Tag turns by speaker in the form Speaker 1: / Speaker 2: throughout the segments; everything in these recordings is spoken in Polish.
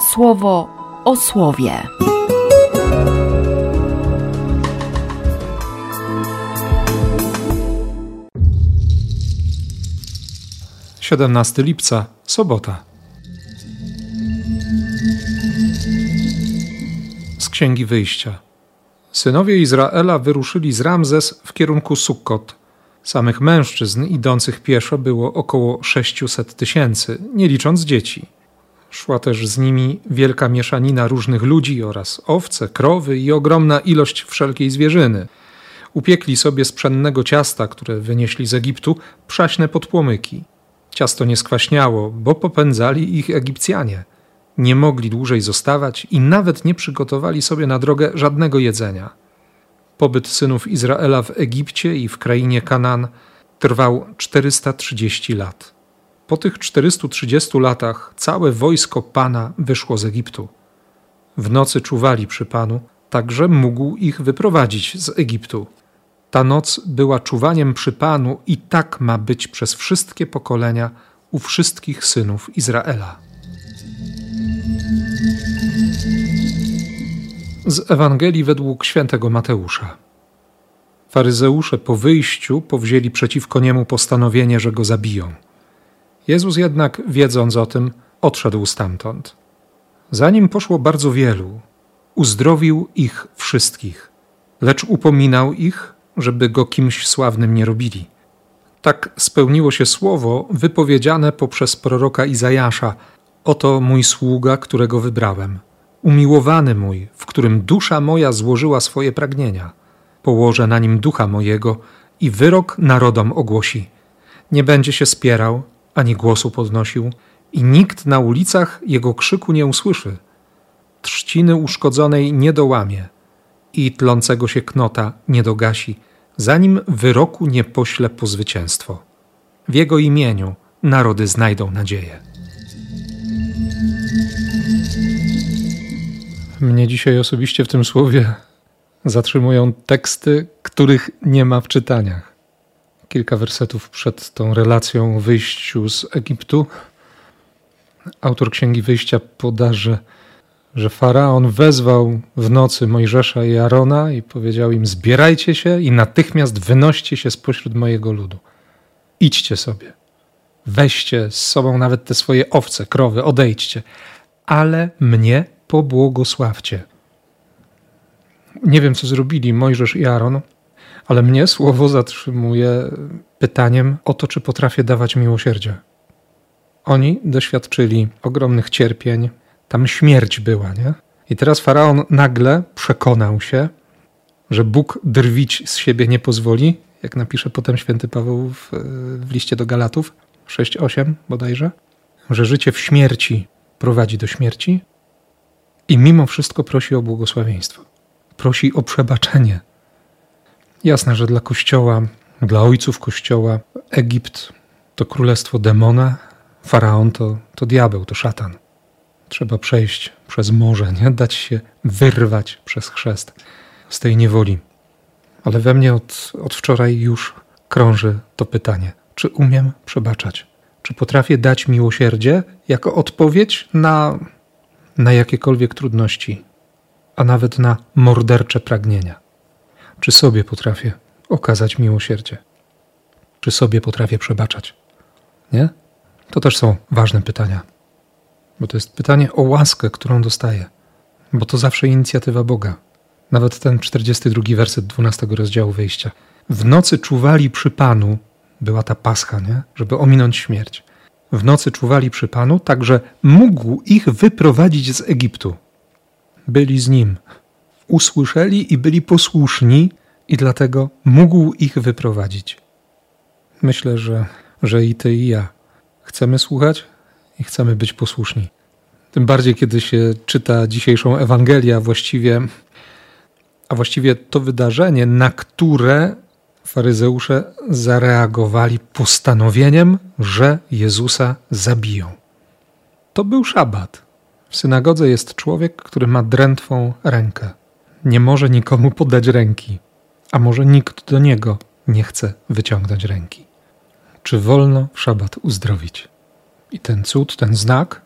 Speaker 1: słowo o słowie.
Speaker 2: 17 lipca, sobota. Z Księgi Wyjścia. Synowie Izraela wyruszyli z Ramzes w kierunku Sukkot. Samych mężczyzn idących pieszo było około 600 tysięcy, nie licząc dzieci. Szła też z nimi wielka mieszanina różnych ludzi oraz owce, krowy i ogromna ilość wszelkiej zwierzyny. Upiekli sobie z pszennego ciasta, które wynieśli z Egiptu, przaśne podpłomyki. Ciasto nie skwaśniało, bo popędzali ich Egipcjanie. Nie mogli dłużej zostawać i nawet nie przygotowali sobie na drogę żadnego jedzenia. Pobyt synów Izraela w Egipcie i w krainie Kanaan trwał 430 lat. Po tych 430 latach całe wojsko Pana wyszło z Egiptu. W nocy czuwali przy Panu, także mógł ich wyprowadzić z Egiptu. Ta noc była czuwaniem przy Panu i tak ma być przez wszystkie pokolenia u wszystkich synów Izraela. Z Ewangelii według świętego Mateusza. Faryzeusze po wyjściu powzięli przeciwko niemu postanowienie, że go zabiją. Jezus jednak, wiedząc o tym, odszedł stamtąd. Za nim poszło bardzo wielu, uzdrowił ich wszystkich, lecz upominał ich, żeby go kimś sławnym nie robili. Tak spełniło się słowo wypowiedziane poprzez proroka Izajasza: Oto mój sługa, którego wybrałem, umiłowany mój, w którym dusza moja złożyła swoje pragnienia. Położę na nim ducha mojego i wyrok narodom ogłosi. Nie będzie się spierał, ani głosu podnosił, i nikt na ulicach jego krzyku nie usłyszy. Trzciny uszkodzonej nie dołamie i tlącego się knota nie dogasi, zanim wyroku nie pośle po zwycięstwo. W jego imieniu narody znajdą nadzieję. Mnie dzisiaj osobiście w tym słowie zatrzymują teksty, których nie ma w czytaniach. Kilka wersetów przed tą relacją wyjściu z Egiptu. Autor Księgi Wyjścia poda, że że faraon wezwał w nocy Mojżesza i Arona i powiedział im: Zbierajcie się i natychmiast wynoście się spośród mojego ludu. Idźcie sobie. Weźcie z sobą nawet te swoje owce, krowy, odejdźcie, ale mnie pobłogosławcie. Nie wiem, co zrobili Mojżesz i Aaron, ale mnie słowo zatrzymuje pytaniem o to, czy potrafię dawać miłosierdzie. Oni doświadczyli ogromnych cierpień, tam śmierć była, nie? I teraz faraon nagle przekonał się, że Bóg drwić z siebie nie pozwoli, jak napisze potem święty Paweł w, w liście do Galatów 6:8 bodajże, że życie w śmierci prowadzi do śmierci i mimo wszystko prosi o błogosławieństwo. Prosi o przebaczenie. Jasne, że dla Kościoła, dla ojców Kościoła Egipt to królestwo demona, faraon to, to diabeł, to szatan. Trzeba przejść przez morze, nie dać się wyrwać przez chrzest z tej niewoli. Ale we mnie od, od wczoraj już krąży to pytanie: czy umiem przebaczać? Czy potrafię dać miłosierdzie jako odpowiedź na, na jakiekolwiek trudności, a nawet na mordercze pragnienia? Czy sobie potrafię okazać miłosierdzie? Czy sobie potrafię przebaczać? Nie? To też są ważne pytania. Bo to jest pytanie o łaskę, którą dostaję. Bo to zawsze inicjatywa Boga. Nawet ten 42 werset 12 rozdziału wyjścia. W nocy czuwali przy Panu, była ta pascha, nie? żeby ominąć śmierć. W nocy czuwali przy Panu, także mógł ich wyprowadzić z Egiptu. Byli z nim. Usłyszeli i byli posłuszni, i dlatego mógł ich wyprowadzić. Myślę, że, że i ty, i ja chcemy słuchać, i chcemy być posłuszni. Tym bardziej, kiedy się czyta dzisiejszą Ewangelię, a właściwie, a właściwie to wydarzenie, na które faryzeusze zareagowali postanowieniem, że Jezusa zabiją. To był szabat. W synagodze jest człowiek, który ma drętwą rękę. Nie może nikomu podać ręki, a może nikt do niego nie chce wyciągnąć ręki. Czy wolno w szabat uzdrowić? I ten cud, ten znak,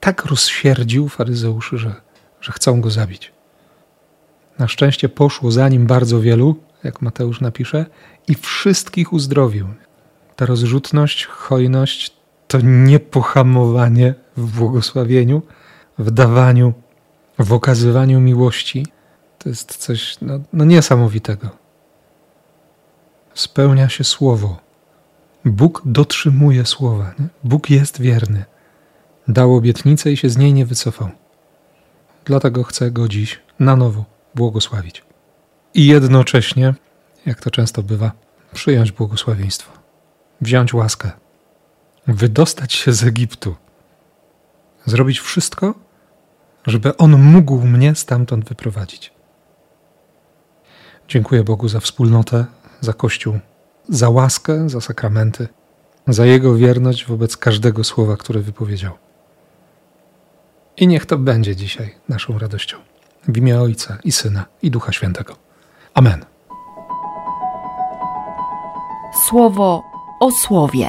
Speaker 2: tak rozsierdził faryzeuszy, że, że chcą go zabić. Na szczęście poszło za nim bardzo wielu, jak Mateusz napisze, i wszystkich uzdrowił. Ta rozrzutność, hojność to niepohamowanie w błogosławieniu, w dawaniu, w okazywaniu miłości. To jest coś no, no niesamowitego. Spełnia się słowo. Bóg dotrzymuje słowa. Nie? Bóg jest wierny. Dał obietnicę i się z niej nie wycofał. Dlatego chcę go dziś na nowo błogosławić. I jednocześnie, jak to często bywa, przyjąć błogosławieństwo, wziąć łaskę, wydostać się z Egiptu, zrobić wszystko, żeby On mógł mnie stamtąd wyprowadzić. Dziękuję Bogu za wspólnotę, za Kościół, za łaskę, za sakramenty, za Jego wierność wobec każdego słowa, które wypowiedział. I niech to będzie dzisiaj naszą radością. W imię Ojca i Syna i Ducha Świętego. Amen.
Speaker 1: Słowo o słowie.